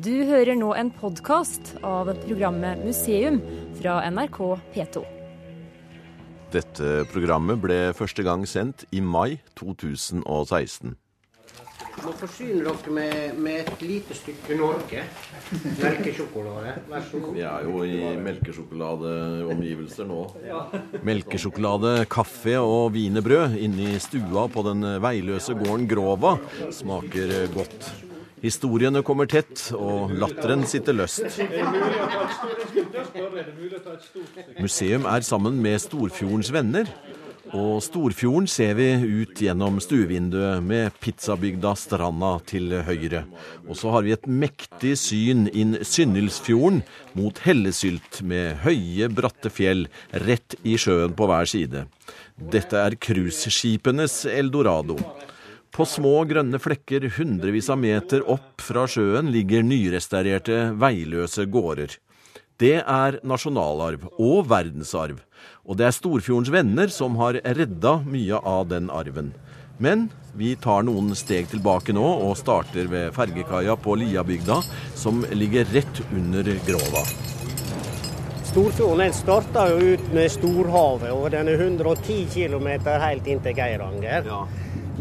Du hører nå en podkast av programmet Museum fra NRK P2. Dette programmet ble første gang sendt i mai 2016. Du må forsyne dere med, med et lite stykke Norge. Melkesjokolade. Vær så god. Vi er jo i melkesjokoladeomgivelser nå. Melkesjokolade, kaffe og wienerbrød inne i stua på den veiløse gården Grova smaker godt. Historiene kommer tett, og latteren sitter løst. Museum er sammen med Storfjordens venner. Og Storfjorden ser vi ut gjennom stuevinduet med pizzabygda Stranda til høyre. Og så har vi et mektig syn inn Synnylfjorden mot Hellesylt med høye, bratte fjell rett i sjøen på hver side. Dette er cruiseskipenes eldorado. På små grønne flekker hundrevis av meter opp fra sjøen ligger nyrestaurerte, veiløse gårder. Det er nasjonalarv og verdensarv, og det er Storfjordens venner som har redda mye av den arven. Men vi tar noen steg tilbake nå og starter ved fergekaia på Liabygda, som ligger rett under Grova. Storfjorden den starta jo ut med storhavet, og den er 110 km helt inn til Geiranger.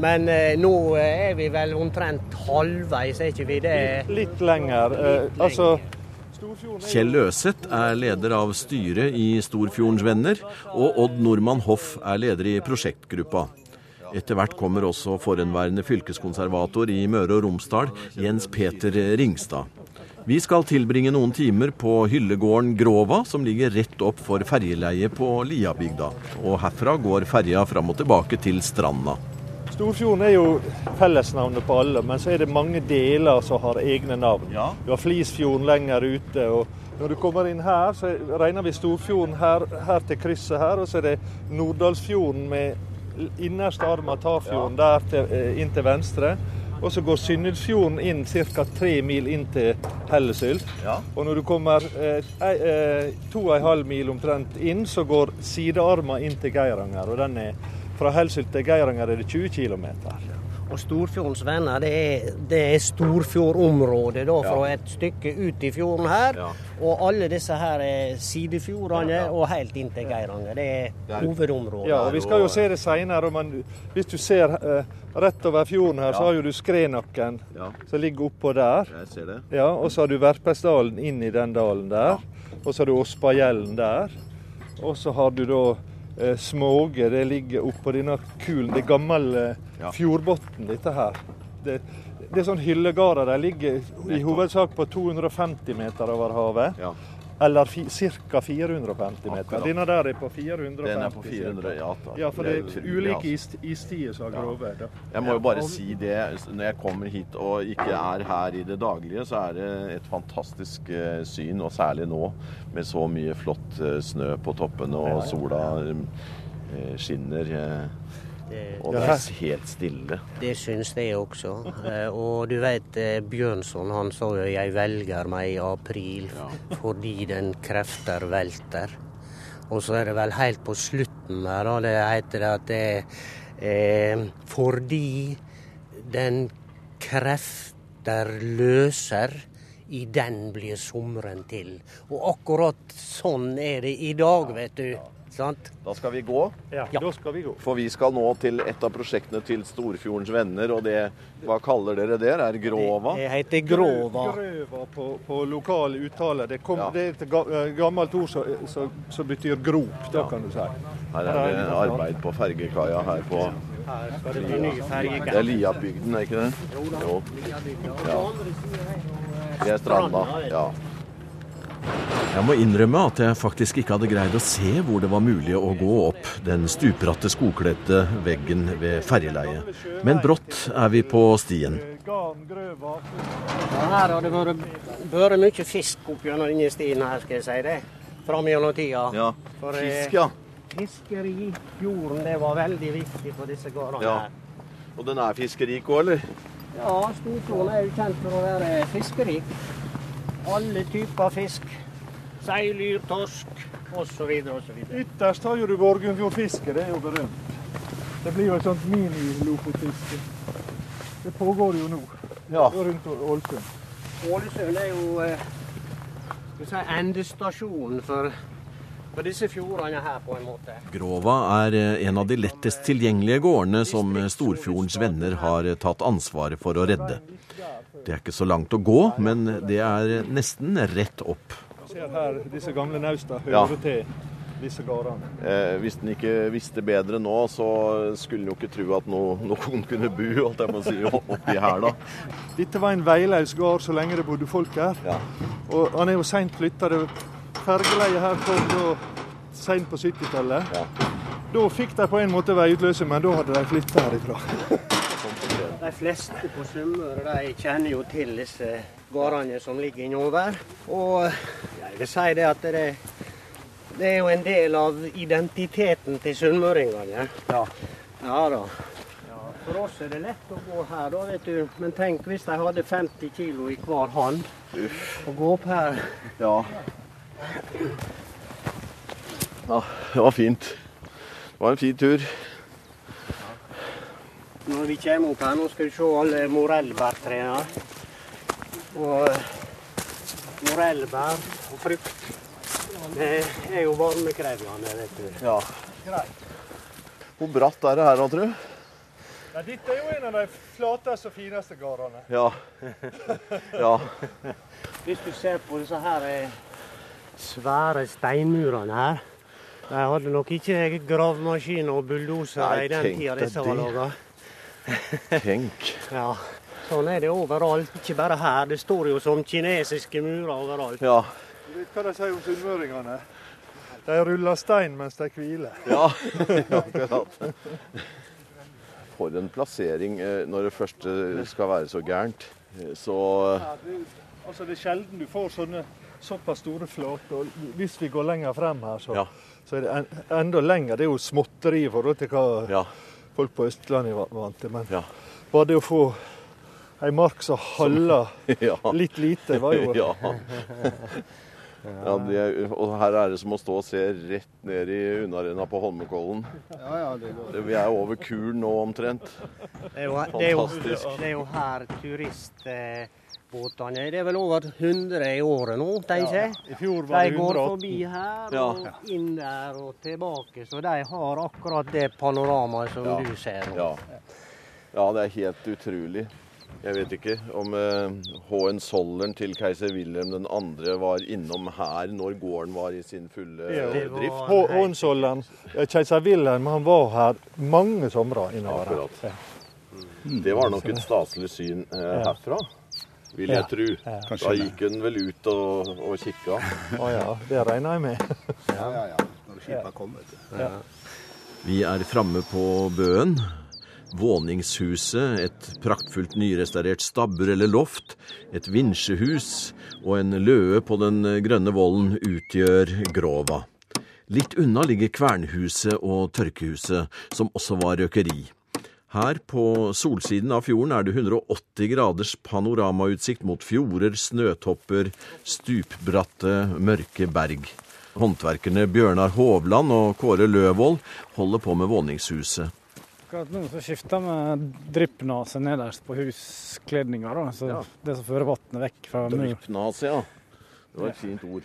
Men eh, nå eh, er vi vel omtrent halvveis, er ikke vi det? Litt lenger. Eh, altså Kjell Løseth er leder av styret i Storfjordens Venner, og Odd Nordmann Hoff er leder i prosjektgruppa. Etter hvert kommer også forhenværende fylkeskonservator i Møre og Romsdal, Jens Peter Ringstad. Vi skal tilbringe noen timer på hyllegården Grova, som ligger rett opp for ferjeleiet på Liabygda. Og herfra går ferja fram og tilbake til stranda. Storfjorden er jo fellesnavnet på alle, men så er det mange deler som har egne navn. Ja. Du har Flisfjorden lenger ute. og Når du kommer inn her, så regner vi Storfjorden her, her til krysset her. Og så er det Norddalsfjorden med innerste arm av Tafjorden der til, eh, inn til venstre. Og så går Synnylfjorden inn ca. tre mil inn til Hellesylt. Ja. Og når du kommer eh, eh, to og en halv mil omtrent inn, så går sidearmen inn til Geiranger. Og den er fra Hellesylt til Geiranger er det 20 km. Og Storfjordens venner, det er, det er storfjordområdet da, fra et stykke ut i fjorden her. Ja. Og alle disse her er sidefjordene og helt inn til Geiranger. Det er hovedområdet. Ja, og Vi skal jo se det seinere, men hvis du ser eh, rett over fjorden her, så har jo du Skrenakken Ja. som ligger oppå der. Jeg ser det. Ja, Og så har du Verpesdalen inn i den dalen der. Og så har du Åspagjellen der. Og så har du da eh, Småge. Det ligger oppå denne kulen. Det er gammel eh, Ja. fjordbotn, dette her. Det, det er sånn hyllegarder. De ligger i hovedsak på 250 meter over havet. Ja. Eller ca. 450 meter. Akkurat. Denne der er på 450. Den er på 400, ja. Ja, for det er ulike ist istider som har grove. da. Jeg må jo bare si det, når jeg kommer hit og ikke er her i det daglige, så er det et fantastisk eh, syn, og særlig nå med så mye flott eh, snø på toppene og sola eh, skinner. Eh, Det, Og det er helt stille. det syns jeg også. Eh, Og du vet, eh, Bjørnson han sa jo 'jeg velger meg i april fordi den krefter velter'. Og så er det vel helt på slutten her, da, det heter det at det er eh, fordi den krefter løser, i den blir sommeren til. Og akkurat sånn er det i dag, vet du. Sant? Da skal vi gå, Ja, Ja. Da skal vi gå. for vi skal nå til et av prosjektene til Storfjordens venner, og det Hva kaller dere det? Er Grova? Det heter Grova. Grøva på, på lokal uttale. Det, kom, Ja. det er et eh, gammelt ord som, betyr grop, da kan du si. Her er det arbeid på fergekaia her på Det er Liabygden, er ikke det? Jo. Ja. Det er stranda. Ja. Jeg må innrømme at jeg faktisk ikke hadde greid å se hvor det var mulig å gå opp den stupbratte skogkledte veggen ved ferjeleiet. Men brått er vi på stien. Ja, her har det vært, mye fisk opp gjennom denne stien her, skal jeg si det. Fram gjennom tida. Ja. Eh, Fisk, ja. Fiskeri, fjorden, det var veldig viktig for disse gårdene Ja. her. Og den er fiskerik òg, eller? Ja, Storfjorden er jo kjent for å være fiskerik. Alle typer fisk. Seilyr, torsk osv. osv. Ytterst har jo du Borgundfjordfiske, det er jo berømt. Det blir jo et sånt mini-lofotfiske. Det pågår jo nå Ja. rundt Ålesund. Ålesund er jo eh, si, endestasjonen for, for disse fjordene her, på en måte. Grova er eh, en av de lettest tilgjengelige gårdene som Storfjordens Venner har eh, tatt ansvaret for å redde. Det er ikke så langt å gå, men det er nesten rett opp. Ser her, disse gamle nausta Ja. hører til disse gårdene. Eh, hvis en ikke visste bedre nå, så skulle en jo ikke tro at no, noen kunne bo holdt jeg må si, oppi her, da. Dette var en veiløs gård så lenge det bodde folk her. Ja. Og han er jo seint flytta. Fergeleiet her kom da seint på 70-tallet. Ja. Da fikk de på en måte veiutløser, men da hadde de flytta herifra. De fleste på Sunnmøre de kjenner jo til disse gårdene som ligger innover. Og jeg vil si det at det, det er jo en del av identiteten til sunnmøringene. Ja. ja da. For oss er det lett å gå her, da, vet du. Men tenk hvis de hadde 50 kilo i hver hånd. Å gå opp her. Ja. Ja. Det var fint. Det var en fin tur. Når vi kommer opp her, nå skal du se alle morellbærtrærne. Og eh, morellbær og frukt. Det er jo varmekrevende, vet du. Ja. Hvor bratt er det her da, tru? Ja, dette er jo en av de flateste og fineste gårdene. Ja. ja. Hvis du ser på disse her eh, svære steinmurene her. De hadde nok ikke gravemaskiner og bulldosere i den tida disse var laga. Tenk. Ja. Sånn er det overalt, ikke bare her. Det står jo som kinesiske murer overalt. Ja. Du vet hva de sier om sunnmøringene? De ruller stein mens de hviler. Ja, akkurat. For en plassering eh, når det først eh, skal være så gærent. Eh, Så Ja, det, altså det er sjelden du får sånne såpass store flater. Og Hvis vi går lenger frem her, så, Ja. så er det en, enda lenger. Det er jo småtteri i forhold til hva ja. folk på Østlandet var vant til. Men Ja. bare det å få ei mark som halla litt lite, var jo Ja. Ja, er, og her er det som å stå og se rett ned i unnarenna på Holmenkollen. Det- Vi er over kuren nå omtrent. Det er jo, det er jo, det er jo her turistbåtene Det er vel over 100 i året nå, tenker jeg. I fjor var De går forbi her Ja. og inn der og tilbake, så de har akkurat det panoramaet som Ja. du ser nå. Ja. ja, det er helt utrolig. Jeg vet ikke om eh, H.N. Sollern til keiser Wilhelm 2. var innom her når gården var i sin fulle Ja. eh, drift. H.N. Hohenzollern, eh, keiser Wilhelm, han var her mange somre innover. Ja. Det var nok et staselig syn eh, herfra, vil jeg Ja. tro. Da gikk hun vel ut og, og kikka. Å ja, det regner jeg med. Vi er framme på Bøen. Våningshuset, et praktfullt nyrestaurert stabbur eller loft, et vinsjehus og en løe på den grønne vollen utgjør Grova. Litt unna ligger Kvernhuset og Tørkehuset, som også var røkeri. Her på solsiden av fjorden er det 180 graders panoramautsikt mot fjorder, snøtopper, stupbratte, mørke berg. Håndverkerne Bjørnar Hovland og Kåre Løvold holder på med våningshuset. Akkurat nå så skifter vi dryppnase nederst på huskledninga. da, så Ja. Det som fører vannet vekk fra muren. Dryppnase, ja. Det var et fint ord.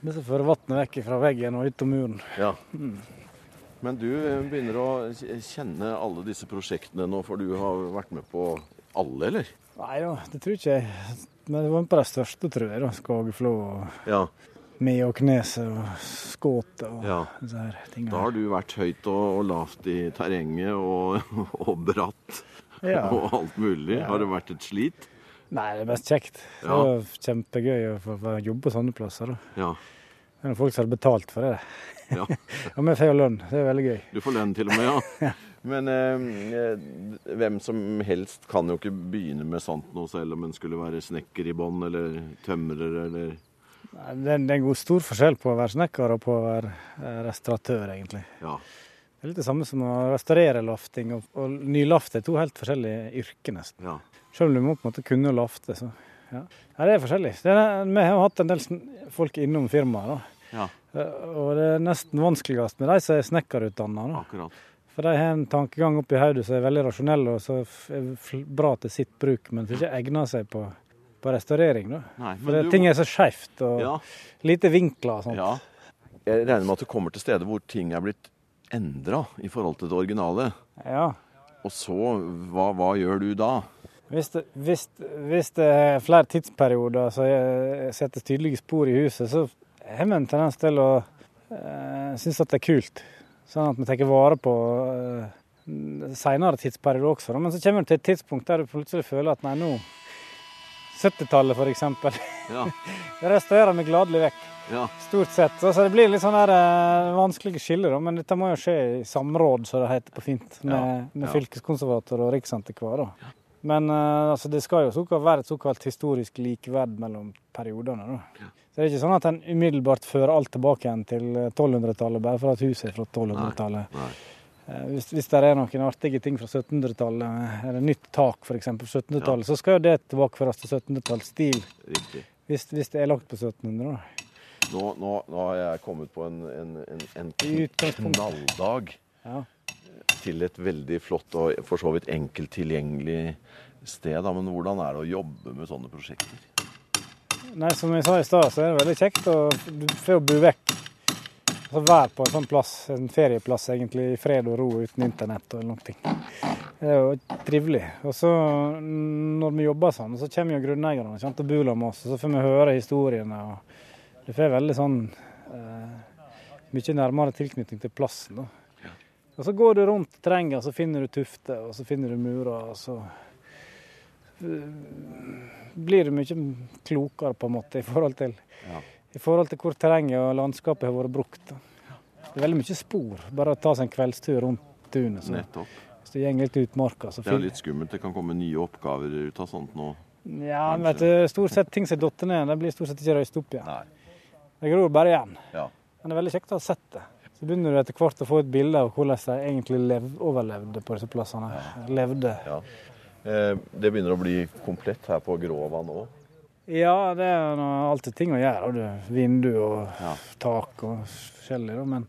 Det som fører vannet vekk fra veggen og utom muren. Ja. Men du eh, begynner å kjenne alle disse prosjektene nå, for du har vært med på alle, eller? Nei da, det tror ikke jeg. Men det var på de største, tror jeg. da, Skageflå, og Ja. Meåkneset og kneset og ja. disse her tingene. Da har du vært høyt og, og lavt i terrenget og, og bratt Ja. og alt mulig. Har det vært et slit? Nei, det er mest kjekt. Det Ja. var kjempegøy å få jobbe på sånne plasser. da. Ja. Det er noen folk som har betalt for det. ja. Og vi får jo lønn. Det er veldig gøy. Du får lønn til og med, ja. Men eh, hvem som helst kan jo ikke begynne med sånt nå, selv om en skulle være snekker i bånn, eller tømrer, eller Det er, det er en god stor forskjell på å være snekker og på å være eh, restauratør, egentlig. Ja. Det er litt det samme som å restaurere lafting og, og nylaft er to helt forskjellige yrker, nesten. ja. Selv om du må på en måte kunne å lafte, så ja. ja det er forskjellig. Det er, vi har hatt en del folk innom firmaet. Ja, Eh, Og det er nesten vanskeligst med de som er snekkerutdanna. For de har en tankegang oppi hodet som er veldig rasjonell og så er bra til sitt bruk, men som ikke egner seg på, på restaurering. da. Nei, For det, ting er så skeivt og ja, lite vinkler og sånt. ja. Jeg regner med at du kommer til steder hvor ting er blitt endra i forhold til det originale. Ja. Og så, hva, hva gjør du da? Hvis det, hvis, hvis det er flere tidsperioder som setter tydelige spor i huset, så har vi en tendens til å uh, synes at det er kult. Sånn at vi tar vare på uh, senere tidsperioder også. Men så kommer du til et tidspunkt der du plutselig føler at nei, nå 70-tallet f.eks. Ja, Det restaurerer vi gladelig vekk. ja, Stort sett. Så det blir litt sånn der eh, vanskelige skiller, da. Men dette må jo skje i samråd, som det heter på fint, med, Ja, med fylkeskonservator og riksantikvar. da. Men eh, altså, det skal jo såkalt være et såkalt historisk likeverd mellom periodene. da. Så det er ikke sånn at en umiddelbart fører alt tilbake igjen til eh, 1200-tallet bare for at huset er fra 1200-tallet. Eh, Hvis, hvis det er noen artige ting fra 1700-tallet, eller nytt tak f.eks. på 1700-tallet, så skal jo det tilbakeføres til 1700-tallsstil. Hvis, hvis det er lagt på 1700. da. Nå, nå, nå har jeg kommet på en, en, en, en knalldag Ja. til et veldig flott og for så vidt enkelt tilgjengelig sted. Da. Men hvordan er det å jobbe med sånne prosjekter? Nei, som jeg sa i stad, så er det veldig kjekt å du får bo vekk. Altså være på en sånn plass, en ferieplass egentlig, i fred og ro uten internett og noen ting. Det er jo trivelig. Og så når vi jobber sånn, så kommer jo grunneierne og bor med oss, og så får vi høre historiene. og Du får veldig sånn eh, mye nærmere tilknytning til plassen. da. Og så går du rundt terrenget, og så finner du tufter, og så finner du murer, og så blir du mye klokere på en måte i forhold til, Ja. I forhold til hvor terrenget og landskapet har vært brukt. Det er veldig mye spor. Bare å ta seg en kveldstur rundt tunet. Så. Nettopp. Hvis du går litt utmarka, så Det er litt skummelt. Det kan komme nye oppgaver ut av sånt nå. Ja, men vet du, stort sett ting som detter ned, det blir stort sett ikke røyst opp igjen. Nei. Det gror bare igjen. Ja. Men det er veldig kjekt å ha sett det. Så begynner du etter hvert å få et bilde av hvordan de egentlig lev, overlevde på disse plassene. Levde. ja. Eh, det begynner å bli komplett her på Gråva nå. Ja, det er alltid ting å gjøre. du- Vindu og Ja. tak og forskjellig. Men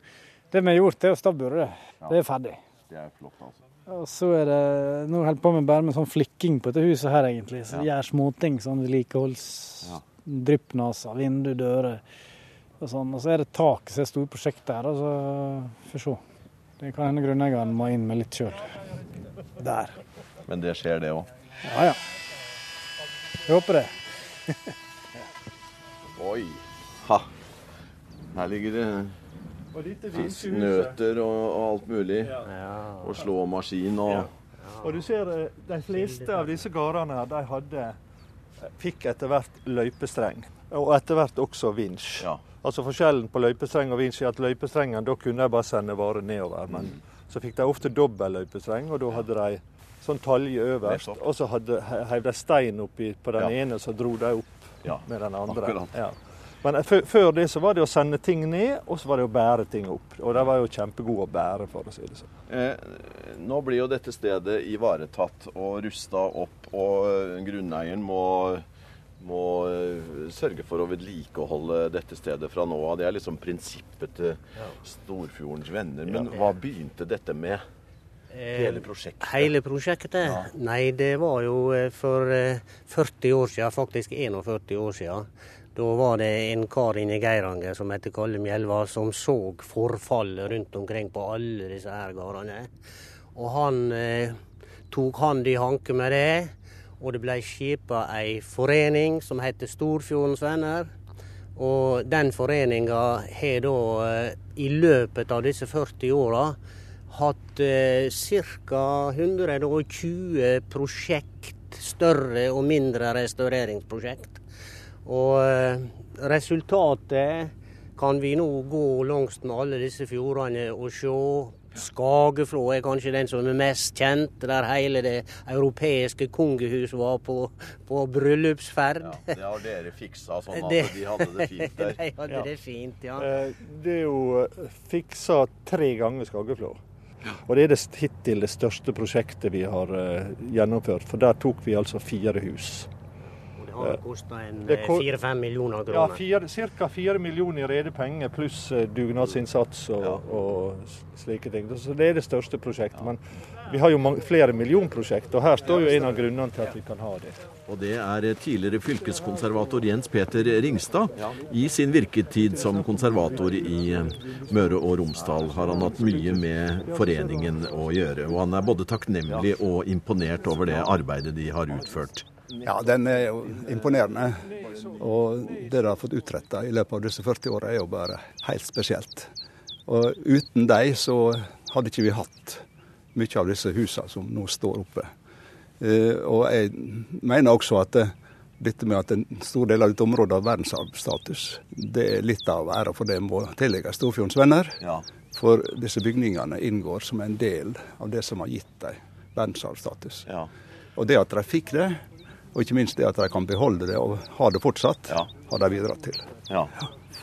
det vi har gjort, det er å stabburet. det. Det er ferdig. Det er flott, altså. Og så er det Nå holder jeg på med bare med sånn flikking på dette huset her, egentlig. Så Ja. gjør småting. Sånn vedlikeholds... Ja. Vindu, dører og sånn. Og så er det taket som er store prosjektet her. Og så får se. Det kan hende grunneieren må inn med litt sjøl. Der. Men det skjer, det òg. Ja ja. Jeg håper det. Oi. Ha. Her ligger det snøter nøter og, og alt mulig. Ja. Og slåmaskin og Ja. Og du ser eh, de fleste av disse gårdene de hadde eh, fikk etter hvert løypestreng. Og etter hvert også vinsj. Ja. Altså Forskjellen på løypestreng og vinsj er at løypestrengen da kunne de bare sende varer nedover. Men så fikk de ofte dobbel løypestreng, og da hadde de sånn talje øverst. Og så heiv de stein oppi på den Ja. ene, så dro de opp Ja, med den andre. Ja. Men eh, før- før det så var det å sende ting ned, og så var det å bære ting opp. Og de var jo kjempegode å bære, for å si det sånn. Eh, nå blir jo dette stedet ivaretatt og rusta opp, og eh, grunneieren må, må eh, sørge for å vedlikeholde dette stedet fra nå av. Det er liksom prinsippet til Storfjordens venner. Men hva begynte dette med? Hele prosjektet? Hele prosjektet? Nei, det var jo eh, for eh, 40 år siden, faktisk 41 år siden. Da var det en kar inne i Geiranger som heter Kalle Mjelva, som så forfallet rundt omkring på alle disse her gårdene. Og han eh, tok hand i hanke med det, og det ble skipa ei forening som heter Storfjordens Venner. Og den foreninga har da eh, i løpet av disse 40 åra hatt eh, ca. 120 prosjekt, større og mindre restaureringsprosjekt. Og eh, resultatet kan vi nå gå langs med alle disse fjordene og se. Skageflå er kanskje den som er mest kjent, der hele det europeiske kongehus var på, på bryllupsferd. Ja, det har dere fiksa sånn at Det- de hadde det fint der. De hadde Ja. det fint, ja. Eh, Det er jo fiksa tre ganger Skageflå. Og det er det, hittil det største prosjektet vi har eh, gjennomført. For der tok vi altså fire hus. Det har koster en Det ko- fire-fem millioner Ja, kroner. Ca. fire millioner i rede penger pluss eh, dugnadsinnsats og, og slike ting. Så det er det største prosjektet. Men vi har jo mange, flere millionprosjekter, og her står jo en av grunnene til at vi kan ha det. Og det er tidligere fylkeskonservator Jens Peter Ringstad. I sin virketid som konservator i eh, Møre og Romsdal har han hatt mye med foreningen å gjøre. Og han er både takknemlig og imponert over det arbeidet de har utført. Ja, den er jo imponerende. Og det de har fått utretta i løpet av disse 40 åra er jo bare helt spesielt. Og uten dem så hadde ikke vi hatt mye av disse husene som nå står oppe. Eh, og jeg mener også at eh, dette med at en stor del av dette området har verdensarvstatus, det er litt av æra for det må tillegges Storfjordens venner. Ja. For disse bygningene inngår som en del av det som har gitt dem verdensarvstatus. Ja. Og det at de fikk det, og ikke minst det at de kan beholde det og ha det fortsatt, Ja. har de bidratt til. Ja.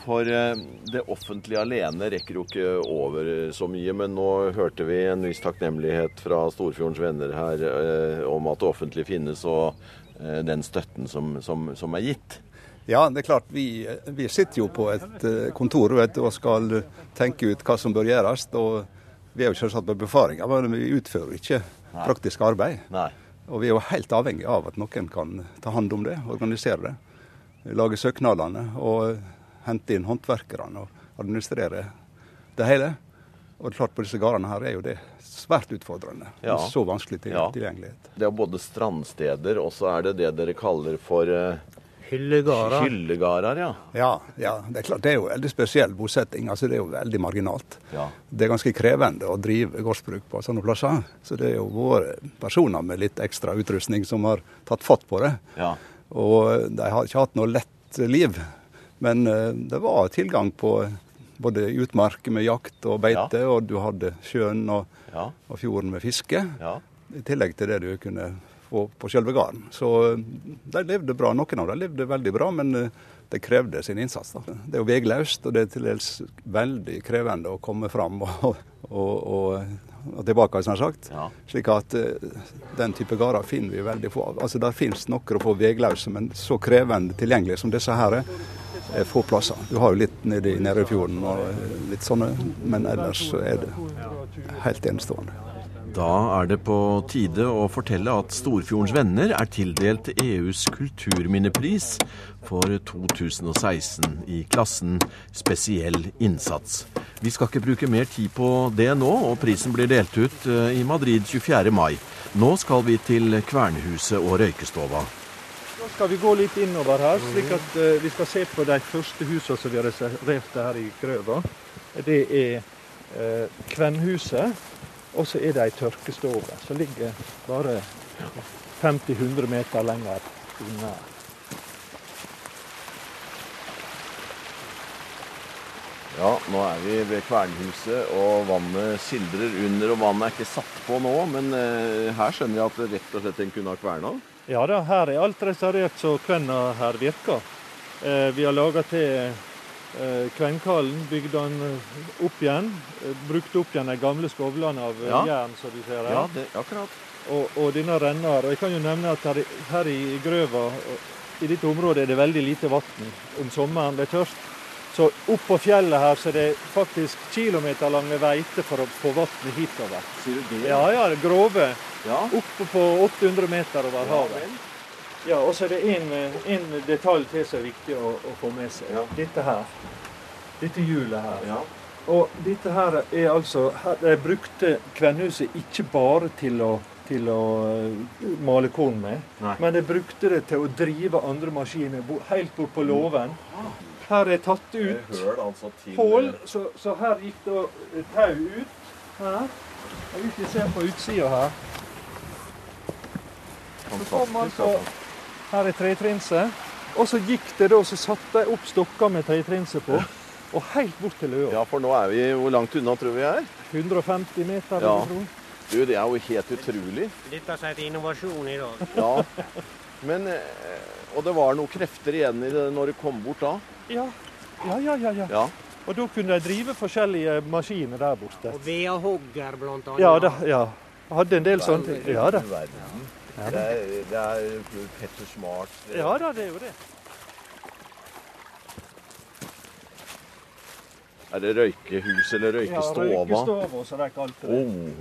For eh, det offentlige alene rekker jo ikke over så mye, men nå hørte vi en viss takknemlighet fra Storfjordens venner her eh, om at det offentlige finnes, og eh, den støtten som, som, som er gitt. Ja, det er klart, vi, vi sitter jo på et eh, kontor vet du, og skal tenke ut hva som bør gjøres. og Vi er jo selvsagt på befaringer, men vi utfører ikke praktisk arbeid. Nei. Og vi er jo helt avhengig av at noen kan ta hånd om det, organisere det. Lage søknadene og hente inn håndverkerne og administrere det hele. Og klart på disse gårdene her er jo det svært utfordrende. Ja. Så vanskelig til, Ja. tilgjengelighet. Det er både strandsteder, og så er det det dere kaller for eh, Hyllegarder. hyllegarder, ja. Ja, ja, det er klart. Det er jo veldig spesiell bosetting. altså Det er jo veldig marginalt. ja. Det er ganske krevende å drive gårdsbruk på sånne plasser. Så det er jo våre personer med litt ekstra utrustning som har tatt fatt på det. Ja. Og de har ikke hatt noe lett liv. Men eh, det var tilgang på både utmark med jakt og beite, og du hadde sjøen og, Ja. og fjorden med fiske. ja. I tillegg til det du kunne få på selve gården. Så eh, de levde bra. Noen av dem levde veldig bra, men eh, det krevde sin innsats. Da. Det er jo veiløst, og det er til dels veldig krevende å komme fram og, og, og, og tilbake, som sagt. Ja. Slik at eh, den type gårder finner vi veldig få av. Altså, Der finnes noen få veiløse, men så krevende tilgjengelige som disse her er, få plasser. Du har jo litt nede i Nærøyfjorden og litt sånne, men ellers så er det helt enestående. Da er det på tide å fortelle at Storfjordens Venner er tildelt EUs kulturminnepris for 2016 i klassen Spesiell innsats. Vi skal ikke bruke mer tid på det nå, og prisen blir delt ut eh, i Madrid 24. mai. Nå skal vi til Kvernhuset og Røykestova. Nå skal vi gå litt innover her, slik at eh, vi skal se på de første husene som vi har reservert her i Grøva. Det er uh, Kvennhuset, og så er det ei tørkestove som ligger bare 50-100 meter lenger unna. Ja, nå er vi ved Kvernhuset, og vannet sildrer under. Og vannet er ikke satt på nå, men eh, her skjønner jeg at det rett og slett en kunne ha kverna. Ja da, her er alt restaurert så kvenna her virker. Eh, vi har laga til eh, Kvenkallen, bygde den eh, opp igjen. Brukte opp igjen de gamle skovlene av eh, Ja. jern, som du ser her. Ja, det, akkurat. og, og denne renner. Og jeg kan jo nevne at her, i- her i Grøva, i dette området, er det veldig lite vann om sommeren. Det er tørst. Så opp på fjellet her så er det faktisk kilometerlange veiter for å få vannet hitover. Sier du det? Ja, ja, det grove. Ja. Oppe på 800 meter over havet. Ja, og så er det en, en detalj til som er viktig å, å få med seg. Ja. Dette her. Dette hjulet her. Ja. Og dette her er altså her, De brukte Kvennhuset ikke bare til å, til å eh, male korn med, Nei. men de brukte det til å drive andre maskiner helt bort på låven. Her er tatt ut Høl altså hull, så, så her gikk det et tau ut. Her. Hvis vi ser på utsida her, så kom altså Her er tretrinset. Og så gikk det da, så satte jeg opp stokker med tretrinset på. Og helt bort til Løa. Ja, for nå er vi Hvor langt unna tror vi er? 150 meter, Ja. vil jeg tro. Du, det er jo helt utrolig. Dette er til innovasjon i dag. Ja. Men eh, Og det var noen krefter igjen i det når det kom bort da? Ja. Ja, ja, ja, ja. Ja. Og da kunne de drive forskjellige maskiner der borte. Og vedhogger blant annet. Ja, da, ja. Hadde en del sånne ting. Ja da. Det er, det er Petter Smart. Ja da, det er jo det. Er det røykehus eller Ja, røykestova? røykestova, de kalte det. Oh,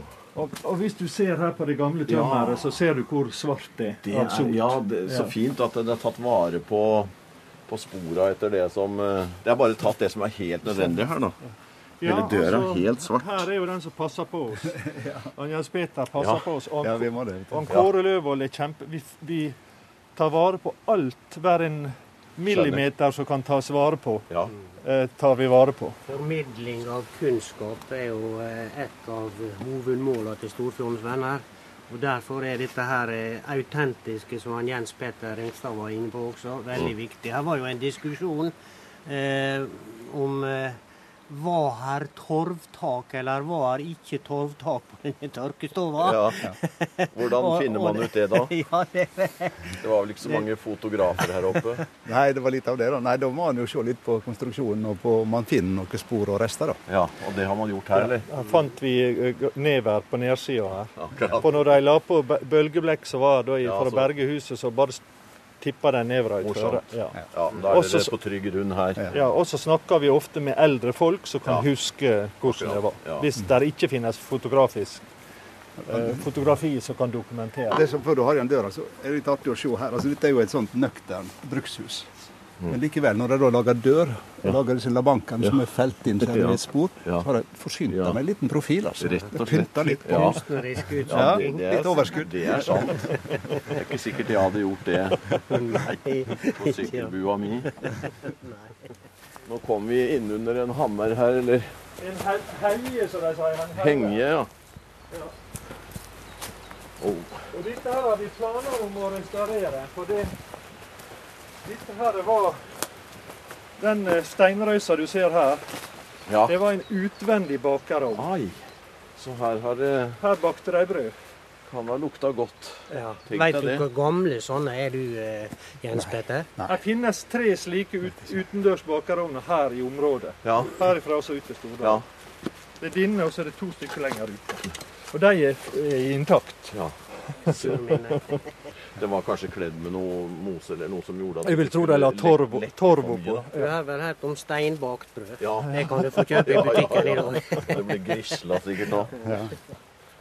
Og, og hvis du ser her på det gamle tømmeret, så ser du hvor svart det det er sot. ja, det er så Ja. fint at det er tatt vare på, på spora etter det som eh, Det er bare tatt det som er helt nødvendig her, da. Hele døra altså, helt svart. Her er jo den som passer på oss. Han Jens Peter passer Ja. på oss. Og Ja, han, vi må det. og han Kåre Løvold er kjempe... Vi, vi tar vare på alt. Hver en millimeter som kan tas vare på, Ja. eh, tar vi vare på. Formidling av kunnskap er jo eh, et av hovedmålene til Storfjordens Venner. Og Derfor er dette her eh, autentiske, som han Jens Peter Ringstad var inne på også, veldig viktig. Her var jo en diskusjon eh, om eh, var her torvtak, eller var ikke torvtak på denne tørkestova? ja. Hvordan finner man ut det da? ja, det, Det var vel ikke så mange fotografer her oppe? Nei, det var litt av det. da. Nei, Da må man jo se litt på konstruksjonen og på om man finner noen spor og rester. da. Ja, og det har man gjort her, eller? Her fant vi eh, never på nedsida her. Akkurat. For når de la på bølgeblekk som var da for Ja, så... å berge huset, så bare tippa de nevra utfor. Morsomt. Ja. Ja, da er Også det på trygg grunn her. Ja, og så snakker vi ofte med eldre folk som kan Ja. huske hvordan det var. Ja. Hvis det ikke finnes fotografisk eh, fotografi som kan dokumentere. Det som Før du har igjen døra, så er det litt artig å se her. Altså, Dette er jo et sånt nøkternt brukshus. Men likevel, når de da lager dør, og lager disse labankene som er felt inn Ja. et spor, Ja. så har de forsynt Ja. dem med en liten profil. altså. Rett og slett. litt på. Ja. kunstnerisk Ja, det litt overskudd. Det er sant. Det er ikke sikkert jeg hadde gjort det Nei, på sykkelbua mi. Nå kom vi innunder en hammer her, eller En he- helge, som de sier. henge, ja. Oh. Og dette her har vi planer om å restaurere. For det, dette her var Den eh, steinrøysa du ser her, Ja. det var en utvendig bakerovn. Ai. Så her har det Her bakte de brød. kan ha lukta godt. Ja. Vet du hvor gamle sånne er du, eh, Jens Petter? Det finnes tre slike ut, utendørs bakerovner her i området. Ja. Herifra og så ut til Stordal. Ja. Det er dine, og så er det to stykker lenger ute. Og de er, er intakt. ja. Det var kanskje kledd med noe mose eller noe som gjorde at Jeg vil tro de la skulle torv, lette- lette torv for mye, oppå. Du har vel hørt om steinbakt brød? Ja, Det kan du få kjøpe i butikken i dag. det blir grisla sikkert nå.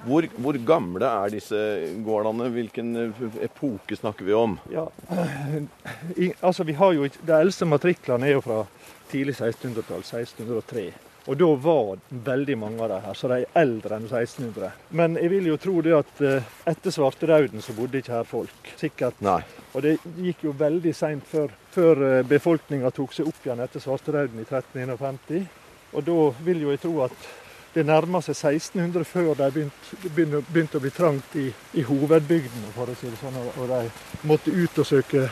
Hvor, hvor gamle er disse gårdene? Hvilken epoke snakker vi om? Ja. I, altså, vi har jo ikke, De eldste matriklene er jo fra tidlig 1600-tall, 1603. Og da var veldig mange av de her, så de er eldre enn 1600. Men jeg vil jo tro det at eh, etter svartedauden så bodde ikke her folk. Sikkert. Nei. Og det gikk jo veldig seint før, før befolkninga tok seg opp igjen etter svartedauden i 1351. Og da vil jo jeg tro at det nærma seg 1600 før de begynte, begynte, å bli trangt i, i hovedbygdene, for å si det sånn, og de måtte ut og søke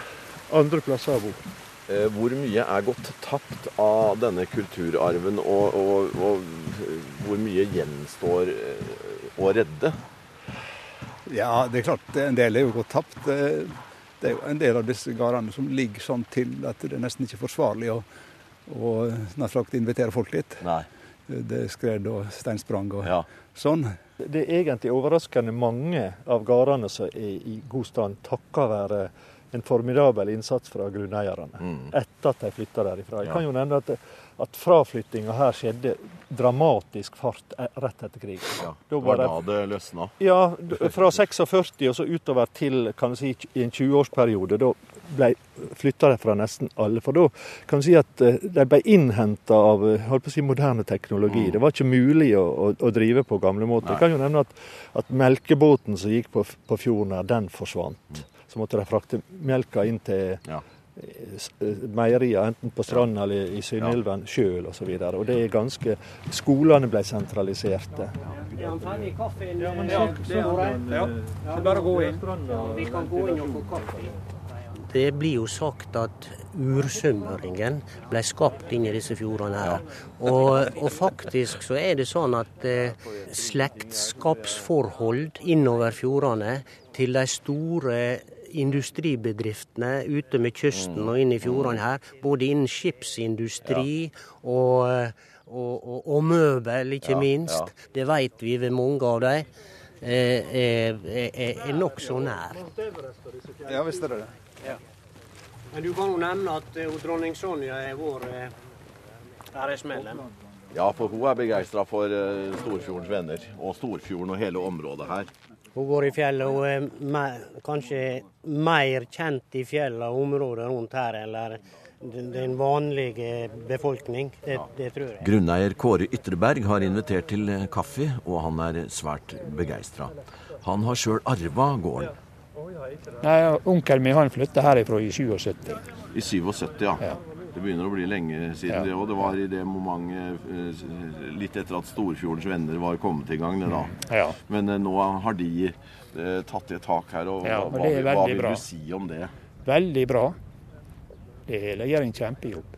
andre plasser å bo. Eh, Hvor mye er gått tapt av denne kulturarven, og, og, og hvor mye gjenstår eh, å redde? Ja, det er klart en del er jo gått tapt. Det er jo en del av disse gårdene som ligger sånn til at det er nesten ikke forsvarlig å, å snart sagt invitere folk dit. Nei. Det er skred og steinsprang og Ja. sånn. Det er egentlig overraskende mange av gårdene som er i god stand takket være en formidabel innsats fra grunneierne Mm. etter at de flytta derifra. Jeg kan jo nevne at, at fraflyttinga her skjedde dramatisk fart e- rett etter krigen. ja. Det var da det løsna. Ja, fra 46 og så utover til kan du si, i en 20-årsperiode. Da ble flytta de fra nesten alle. For da kan du si at eh, de ble innhenta av eh, holdt på å si, moderne teknologi. Mm. Det var ikke mulig å, å, å drive på gamlemåter. Nei. Jeg kan jo nevne at, at melkebåten som gikk på, på fjorden her, den forsvant. Så måtte de frakte melka inn til Ja. eh, eh, meierier, enten på stranda eller i Synnylven sjøl osv. Og, så og det er ganske Skolene ble sentraliserte. Er han ferdig kaffen? Ja, men eh, Tore? ja. Det er bare å gå inn. Vi kan gå inn og få kaffe. Det blir jo sagt at ursømmeringen ble skapt inn i disse fjordene her. Og, og faktisk så er det sånn at eh, slektskapsforhold innover fjordene til de store industribedriftene ute med kysten og inn i fjordene her, både innen skipsindustri og, og, og, og møbel, ikke Ja, minst. Det vet vi ved mange av dem. er, er, er, er nokså nær. Ja, visst er det det. Men du kan jo nevne at uh, dronning Sonja er vår uh, æresmedlem. Ja, for hun er begeistra for Storfjordens venner, og Storfjorden og hele området her. Hun går i fjellet og er mer, kanskje mer kjent i fjellet og området rundt her eller den den vanlige befolkning. Det, det tror jeg. Grunneier Kåre Ytreberg har invitert til eh, kaffe, og han er svært begeistra. Han har sjøl arva gården. Nei, Onkelen min han flytta herifra i 77. I 77, ja. Ja. Det begynner å bli lenge siden Ja. det òg. Det var i det momentet eh, litt etter at Storfjordens venner var kommet i gang. det da. Ja. Men eh, nå har de eh, tatt et tak her. og Ja, hva, hva, det er vil- hva veldig vil bra. du si om det? Veldig bra. Det hele gjør en kjempejobb.